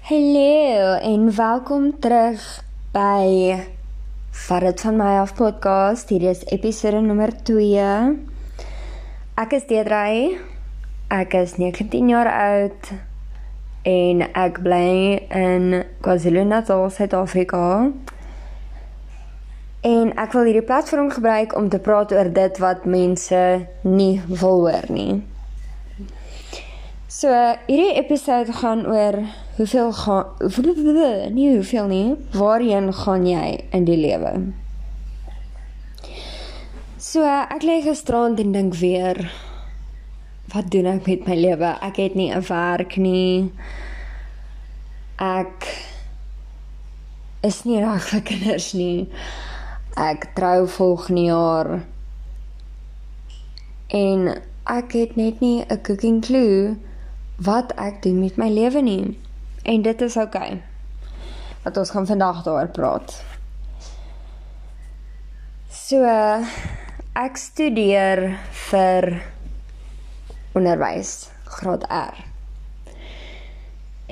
Hallo en welkom terug by Vat dit van my af podcast. Hier is episode nommer 2. Ek is Deedrey. Ek is 19 jaar oud en ek bly in KwaZulu-Natal, Suid-Afrika. En ek wil hierdie platform gebruik om te praat oor dit wat mense nie wil hoor nie. So, hierdie episode gaan oor hoeveel gaan nie hoeveel nie waarheen gaan jy in die lewe? So ek lê gisterand en dink weer wat doen ek met my lewe? Ek het nie 'n werk nie. Ek is nie reg vir kinders nie. Ek trou volgende jaar. En ek het net nie 'n cooking clue wat ek doen met my lewe nie En dit is oukei. Okay. Wat ons gaan vandag daaroor praat. So ek studeer vir onderwys, graad R.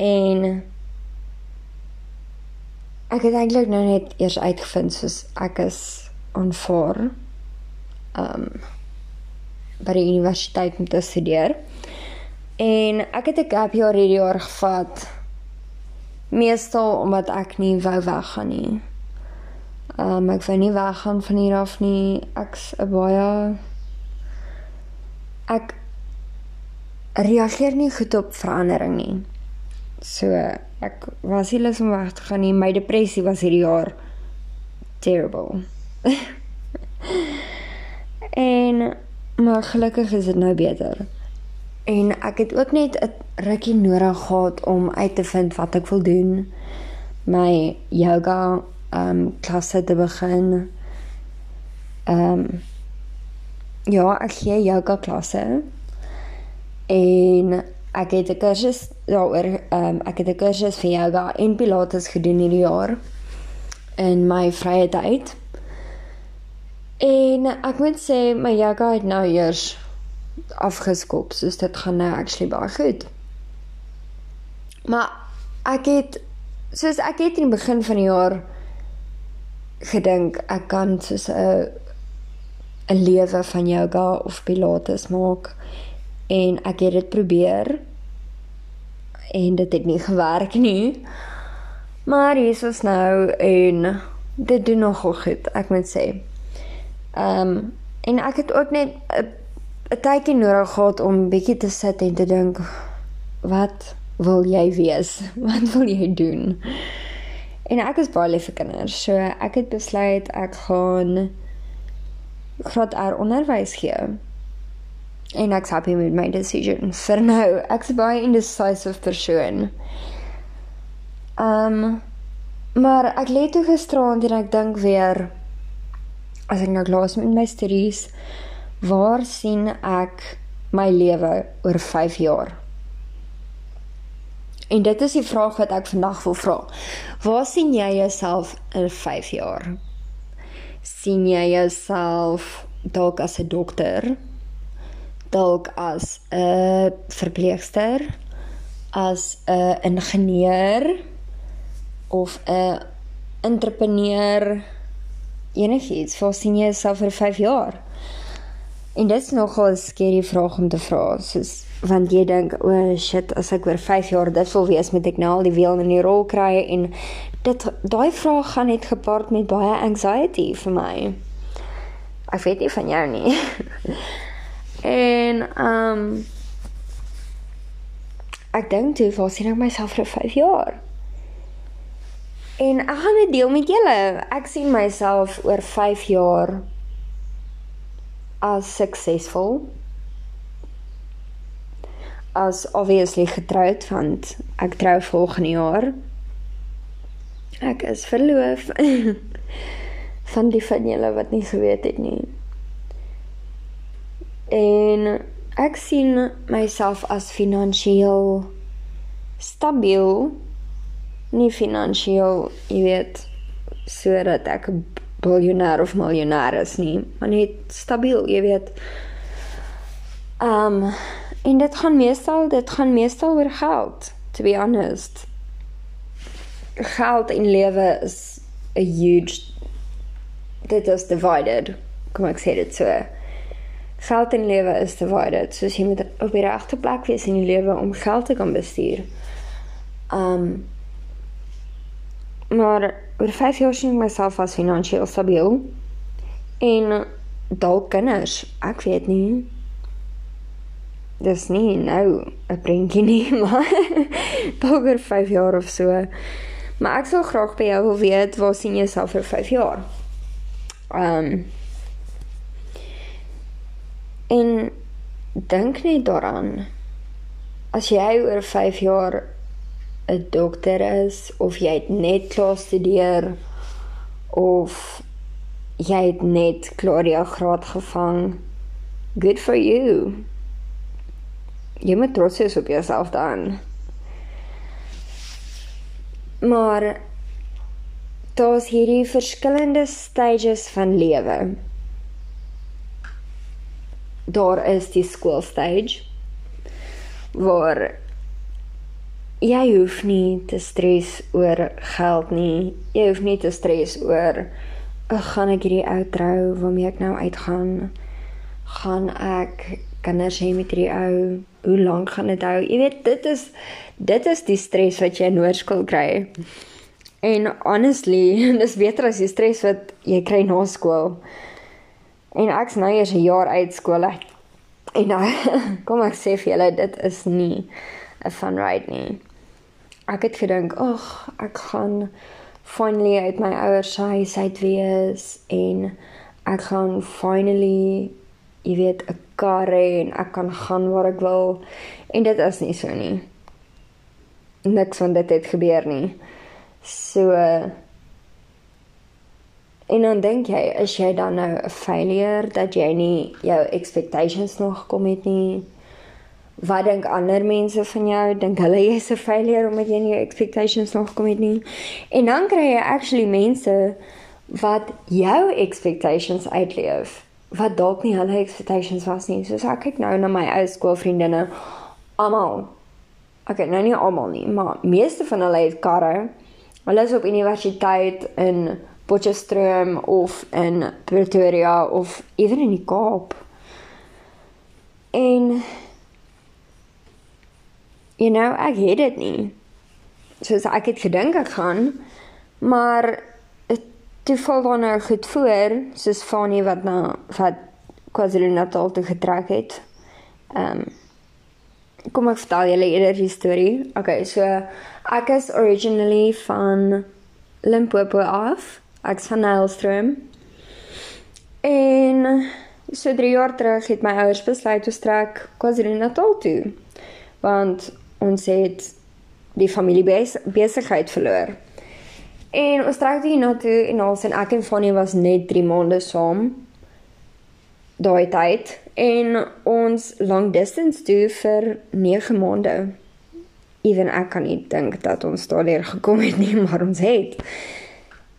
En ek het eintlik nou net eers uitgevind soos ek is aanvaar um by die universiteit om te studeer. En ek het 'n gap jaar hierdie jaar gevat meestal omdat ek nie wou weggaan nie. Um, ek wou nie weggaan van hier af nie. Ek's 'n baie ek reageer nie goed op verandering nie. So ek was nie lus om weg te gaan nie. My depressie was hierdie jaar terrible. en maar gelukkig is dit nou beter. En ek het ook net 'n rukkie nodig gehad om uit te vind wat ek wil doen. My yoga ehm um, klasse te begin. Ehm um, ja, ek gee yoga klasse. En ek het 'n kursus daaroor ehm um, ek het 'n kursus vir yoga en pilates gedoen hierdie jaar in my vrye tyd. En ek moet sê my yoga het nou eers afgeskop. So dit gaan nou actually baie goed. Maar ek het soos ek het in die begin van die jaar gedink ek kan soos 'n 'n lewe van yoga of pilates maak en ek het dit probeer en dit het nie gewerk nie. Maar hier is nou en dit doen nogal goed, ek moet sê. Ehm um, en ek het ook net 'n 'n tydjie nodig gehad om bietjie te sit en te dink wat wil jy wees? Wat wil jy doen? En ek is baie lief vir kinders. So ek het besluit ek gaan graad R onderwys gee. En ek's happy met my decision. Vir nou, ek's baie indecisive persoon. Ehm um, maar ek lê toe gisterand en ek dink weer as ek nou klaar is met my studies Waar sien ek my lewe oor 5 jaar? En dit is die vraag wat ek vandag wil vra. Waar sien jy jouself in 5 jaar? sien jy jouself dalk as 'n dokter? Dalk as 'n verpleegster? As 'n ingenieur of 'n entrepreneur? Enigiets, waar sien jy jouself oor 5 jaar? En dit is nogal 'n skerry vraag om te vra, soos want jy dink, o oh, shit, as ek oor 5 jaar dit wil wees, moet ek nou al die wiel in die rol kry en dit daai vraag gaan net gepaard met baie anxiety vir my. Ek weet nie van jou nie. en ehm um, ek dink toe, waar sien ek myself vir 5 jaar? En ek gaan dit deel met julle. Ek sien myself oor 5 jaar as suksesvol as obviously getroud want ek trou volgende jaar. Ek is verloof van die van julle wat nie geweet het nie. En ek sien myself as finansiëel stabiel nie finansiëel jy weet sodat ek biljoenêr of miljonair is nie, maar net stabiel, jy weet. Um En dit gaan meestal dit gaan meestal oor geld, to be honest. Geld in lewe is 'n huge dit is divided. Kom ek sê dit so. Geld in lewe is divided. So jy moet op die regte plek wees in jou lewe om geld te kan bestuur. Um maar oor 5 jaar sien ek myself as finansiëel stabiel. En dalk kinders, ek weet nie. Dis nie nou 'n prentjie nie, maar dalk oor 5 jaar of so. Maar ek sou graag by jou wil weet waar sien jy jouself vir 5 jaar? Ehm um, En dink net daaraan. As jy oor 5 jaar 'n dokter is of jy het net klaar studeer of jy het net klaar jou graad gevang. Good for you. Jy moet trots wees op jouself dan. Maar daar's hierdie verskillende stages van lewe daar is die school stage waar jy hoef nie te stres oor geld nie. Jy hoef nie te stres oor ek gaan ek hierdie ou trou waarmee ek nou uitgaan. Gaan ek kinders hê met hierdie ou? Hoe lank gaan dit hou? Jy weet dit is dit is die stres wat jy in hoërskool kry. En honestly, dis beter as die stres wat jy kry na skool. En ek's nou eers 'n jaar uit skool. En nou kom ek sê vir julle dit is nie 'n fun ride nie. Ek het gedink, "Ag, ek gaan finally uit my ouers se huis uit wees en ek gaan finally jy weet 'n kar hê en ek kan gaan waar ek wil." En dit is nie so nie. Niks van dit het gebeur nie. So En dan dink jy, is jy dan nou 'n failure dat jy nie jou expectations nog gekom het nie? Wat dink ander mense van jou? Dink hulle jy's 'n failure omdat jy nie jou expectations nog gekom het nie? En dan kry jy actually mense wat jou expectations uitleef wat dalk nie hulle expectations was nie. Soos ek kyk nou na my ou skoolvriendinne almal. Okay, nou nie almal nie, maar meeste van hulle het karre. Hulle is op universiteit in Potchefstroom of in Pretoria of ewen in die Kaap. En you know, ek het dit nie. Soos ek het gedink ek gaan, maar toe val dan nou goed voor, soos Fanie wat na wat KwaZulu-Natal toe getrek het. Ehm um, kom ek vertel julle eerder die storie. Okay, so ek is originally van Limpopo af ek's van Nylstroom. En so 3 jaar terug het my ouers besluit om trek KwaZulu-Natal toe. Want ons het die familie besigheid verloor. En ons trek hier na toe en ons en ek en Fanny was net 3 maande saam daai tyd en ons long distance toe vir 9 maande. Ewen ek kan nie dink dat ons daardeur gekom het nie, maar ons het.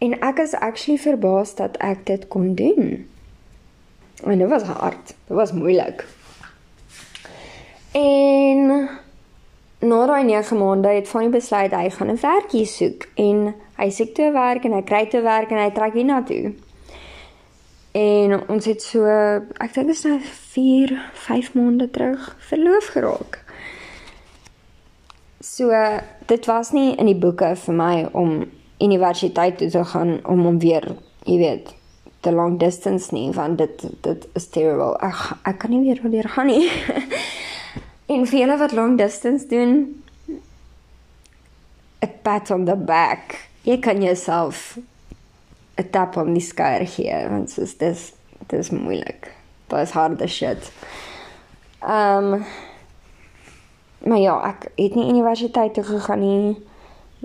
En ek is actually verbaas dat ek dit kon doen. En dit was hard. Dit was moeilik. En na daai 9 maande het Fanny besluit hy gaan 'n werkie soek en hy soek toe werk en hy kry toe werk en hy trek hier na toe. En ons het so ek dink dit is nou 4, 5 maande terug verloof geraak. So dit was nie in die boeke vir my om universiteit toe te gaan om om weer, jy weet, te long distance nie, want dit dit is terrible. Ag, ek kan nie weer weer gaan nie. en vir julle wat long distance doen, 'n pat on the back. Jy kan jouself 'n tap op die skouer gee, want soos dis dis moeilik. Dit is harde shit. Ehm um, maar ja, ek het nie universiteit toe gegaan nie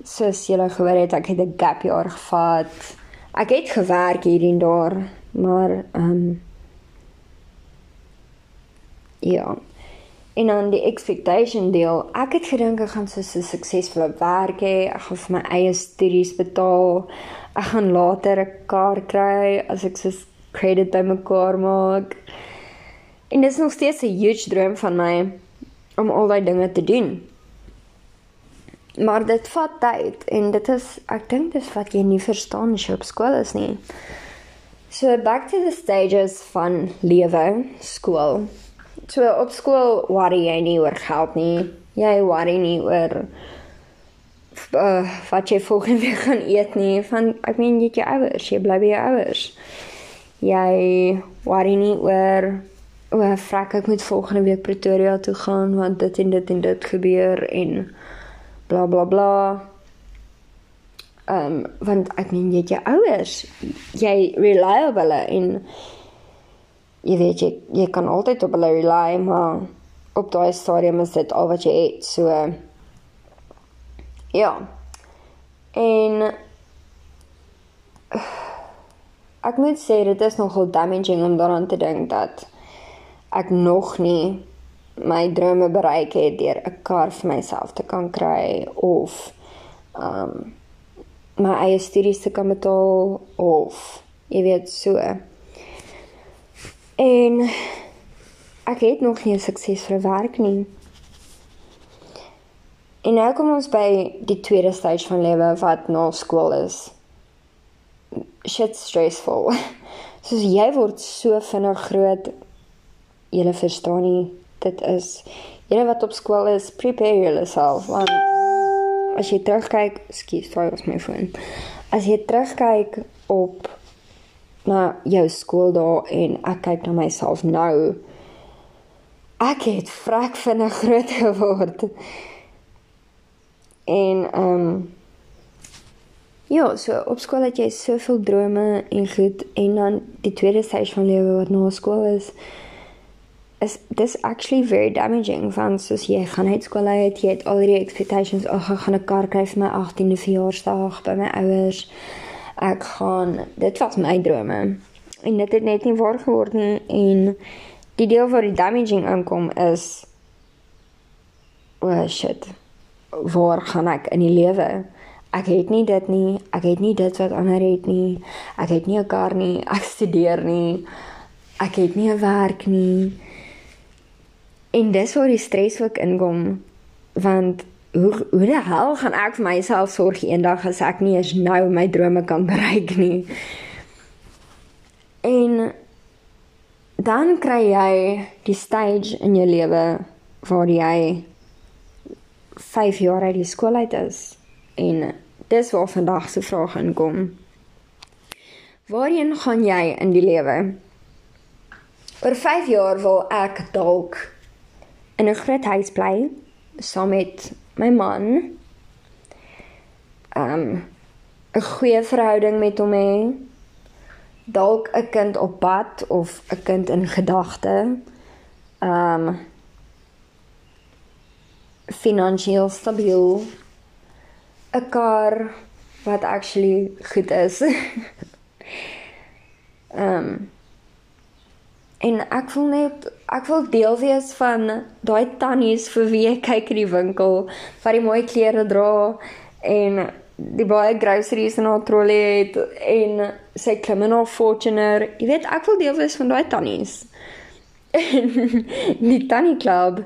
soos julle gehoor het, ek het 'n gap jaar gevat. Ek het gewerk hier en daar, maar ehm um, ja. En dan die expectation deel. Ek het gedink ek gaan so 'n suksesvolle werk hê, ek gaan vir my eie studies betaal. Ek gaan later 'n kar kry as ek so credit bymekaar maak. En dit is nog steeds 'n huge droom van my. om al daai dinge te doen. Maar dit vat tyd en dit is ek dink dis wat jy nie verstaan as jy op skool is nie. So back to the stages van lewe, skool. So op skool worry jy nie oor geld nie. Jy worry nie oor uh, wat jy volgende week gaan eet nie. Van ek meen jy het jou ouers, jy bly by jou ouers. Jy worry nie oor o, frak ek moet volgende week Pretoria toe gaan want dit en dit en dit gebeur en bla bla bla. Ehm um, want ek meen jy het jou ouers. Jy rely op hulle en jy weet jy jy kan altyd op hulle rely maar op daai stadium is dit al wat jy het. So ja. En ek moet sê dit is nogal damaging om daaraan te dink dat ek nog nie my drome bereik het deur 'n kar vir myself te kan kry of um my eie studies te kan betaal of jy weet so. En ek het nog nie 'n suksesvolle werk nie. En nou kom ons by die tweede stage van lewe wat na skool is. Shit stressful. Soos jy word so vinnig groot julle verstaan nie dit is julle wat op skool is prepare yourself want as jy terugkyk skus sorry was my foon as jy terugkyk op na jou skooldae en ek kyk na myself nou. Ek het vrek vinnig groot geword. En ehm um, Ja, so op skool het jy soveel drome en goed en dan die tweede stage van lewe wat na skool is is dis actually very damaging want soos jy gaan uit skool uit jy het al die expectations ag ek gaan 'n kar kry vir my 18de verjaarsdag by my ouers ek gaan dit was my drome. En dit het net nie waar geword nie en die deel waar die damaging aankom is oh shit waar gaan ek in die lewe? Ek het nie dit nie ek het nie dit wat ander het nie ek het nie 'n kar nie ek studeer nie ek het nie 'n werk nie. En dis waar die stres ook inkom want hoe hoe die hel gaan ek vir myself sorg eendag as ek nie eens nou my drome kan bereik nie. En dan kry jy die stage in jou lewe waar jy 5 jaar uit die skool uit is en dis waar vandag se vraag inkom. Waarheen gaan jy in die lewe? Oor 5 jaar wil ek dalk in 'n groot huis bly saam met my man. Um 'n goeie verhouding met hom hê. Dalk 'n kind op pad of 'n kind in gedagte. Um finansiëel stabiel. 'n kar wat actually goed is. um En ek voel net ek wil deel wees van daai tannies vir wie ek kyk in die winkel wat die mooi klere dra en die baie groceries in haar trolley het en sy klim in haar Fortuner. Jy weet, ek wil deel wees van daai tannies. die tannie klub.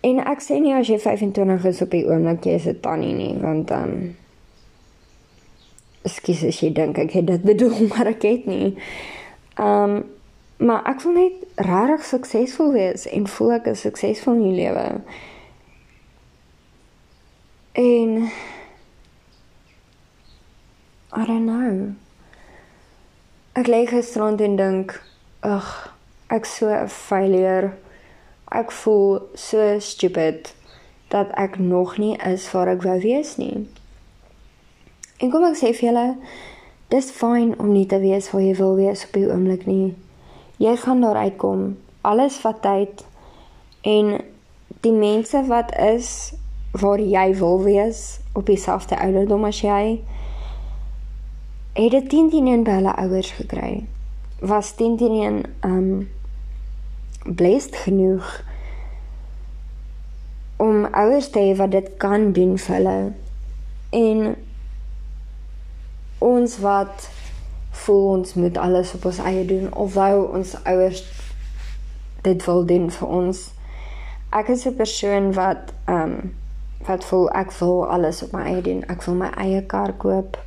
En ek sê nie as jy 25 is op die oomblik jy is 'n tannie nie, want dan um, Ekskuus as jy dink ek het dit bedoel, maar ek het nie. Ehm um, maar ek wil net regtig suksesvol wees en voel ek is suksesvol in die lewe. En I don't know. Ek lê gisterand en dink, ag, ek so 'n failure. Ek voel so stupid dat ek nog nie is waar ek wou wees nie. En kom ek sê vir julle, Dis fyn om nie te weet waar jy wil wees op die oomblik nie. Jy gaan daar uitkom. Alles vat tyd en die mense wat is waar jy wil wees op dieselfde ouderdom as jy het dit teen teen by hulle ouers gekry. Was teen teen um blessed genoeg om ouers te hê wat dit kan doen vir hulle. En ons wat voel ons moet alles op ons eie doen wou ons ouers dit wil doen vir ons. Ek is 'n persoon wat ehm um, wat voel ek wil alles op my eie doen. Ek wil my eie kar koop.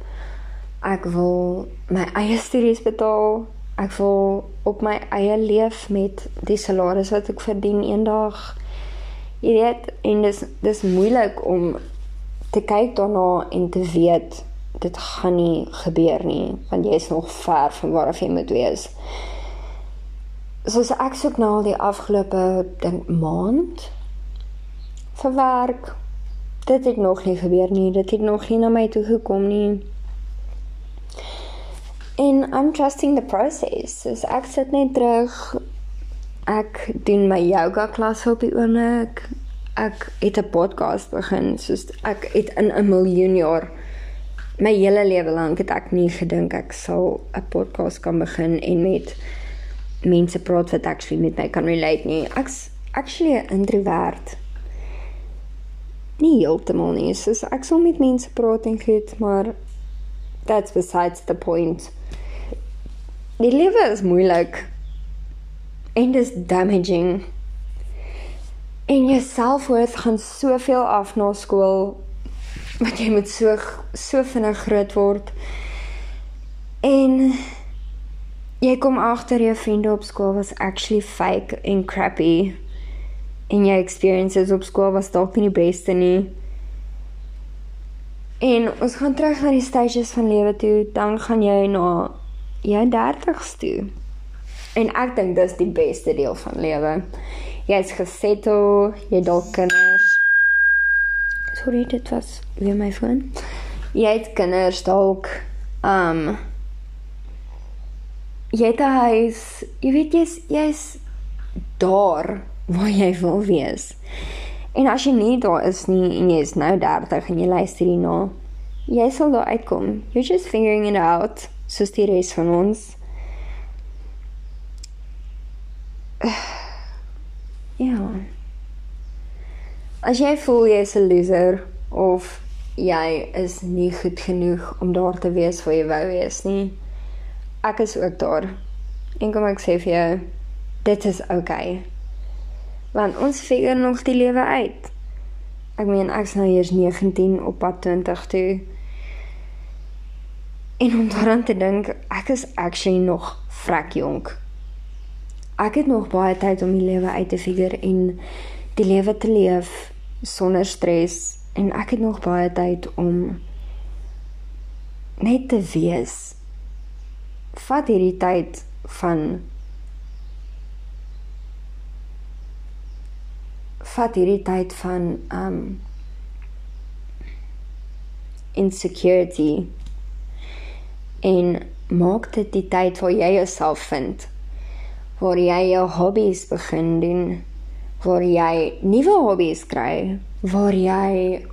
Ek wil my eie studies betaal. Ek wil op my eie leef met die salaris wat ek verdien eendag. Jy weet, en dis dis moeilik om te kyk daarna en te weet dit gaan nie gebeur nie want jy is nog ver van waar jy moet wees. Soos ek soek nou al die afgelope dink maand vir werk. Dit het nog nie gebeur nie. Dit het nog nie na my toe gekom nie. En I'm trusting the process. So ek sit net terug. Ek doen my yoga klas op die oomblik. Ek het 'n podcast begin soos ek het in 'n miljoen jaar my hele lewe lank het ek nie gedink ek sal 'n podcast kan begin en met mense praat wat actually met my kan relate nie. Ek's actually 'n introvert. Nie heeltemal nie. So ek sal met mense praat en goed, maar that's besides the point. Die lewe is moeilik. En dis damaging. En jou selfworth gaan soveel af na skool want jy moet so so vinnig groot word. En jy kom agter jou vriende op skool was actually fake en crappy. En jou experiences op skool was dalk nie die beste nie. En ons gaan terug na die stages van lewe toe, dan gaan jy na jou 30's toe. En ek dink dis die beste deel van lewe. Jy's gesettel, jy dalk kinders. Sorry, dit was weer my foon. Jy het kinders dalk um jy het 'n huis, jy weet jy's jy's daar waar jy wil wees. En as jy nie daar is nie en jy is nou 30 en jy luister hierna, jy sal daar uitkom. You're just figuring it out, soos die res van ons. Ja. As jy voel jy is 'n loser of jy is nie goed genoeg om daar te wees waar jy wou wees nie, ek is ook daar. En kom ek sê vir jou, dit is oukei. Okay. Want ons figure nog die lewe uit. Ek meen ek's nou eers 19 op pad 20 toe. En om daaraan te dink, ek is actually nog vrek jonk. Ek het nog baie tyd om die lewe uit te figure en die lewe te leef sonder stres en ek het nog baie tyd om net te wees. Vat hierdie tyd van vat hierdie tyd van um insecurity en maak dit die tyd waar jy jouself vind waar jy jou hobbies begin doen waar jy nuwe hobbies kry waar jy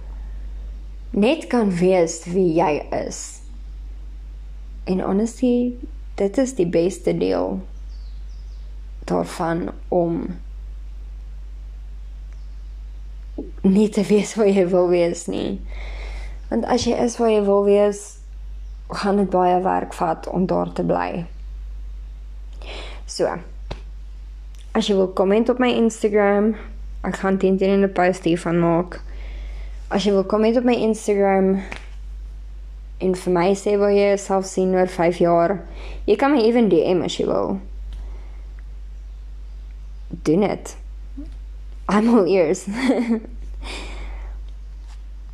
net kan wees wie jy is En honestly, dit is die beste deel daarvan om nie te wees waar jy wil wees nie. Want as jy is waar jy wil wees, gaan dit baie werk vat om daar te bly. So. As jy wil komment op my Instagram, ek gaan teen teen 'n post hiervan maak. As jy wil komment op my Instagram, en vir my sê wil jy jouself sien oor 5 jaar. Jy kan my ewen DM as jy wil. Doen dit. I'm all ears.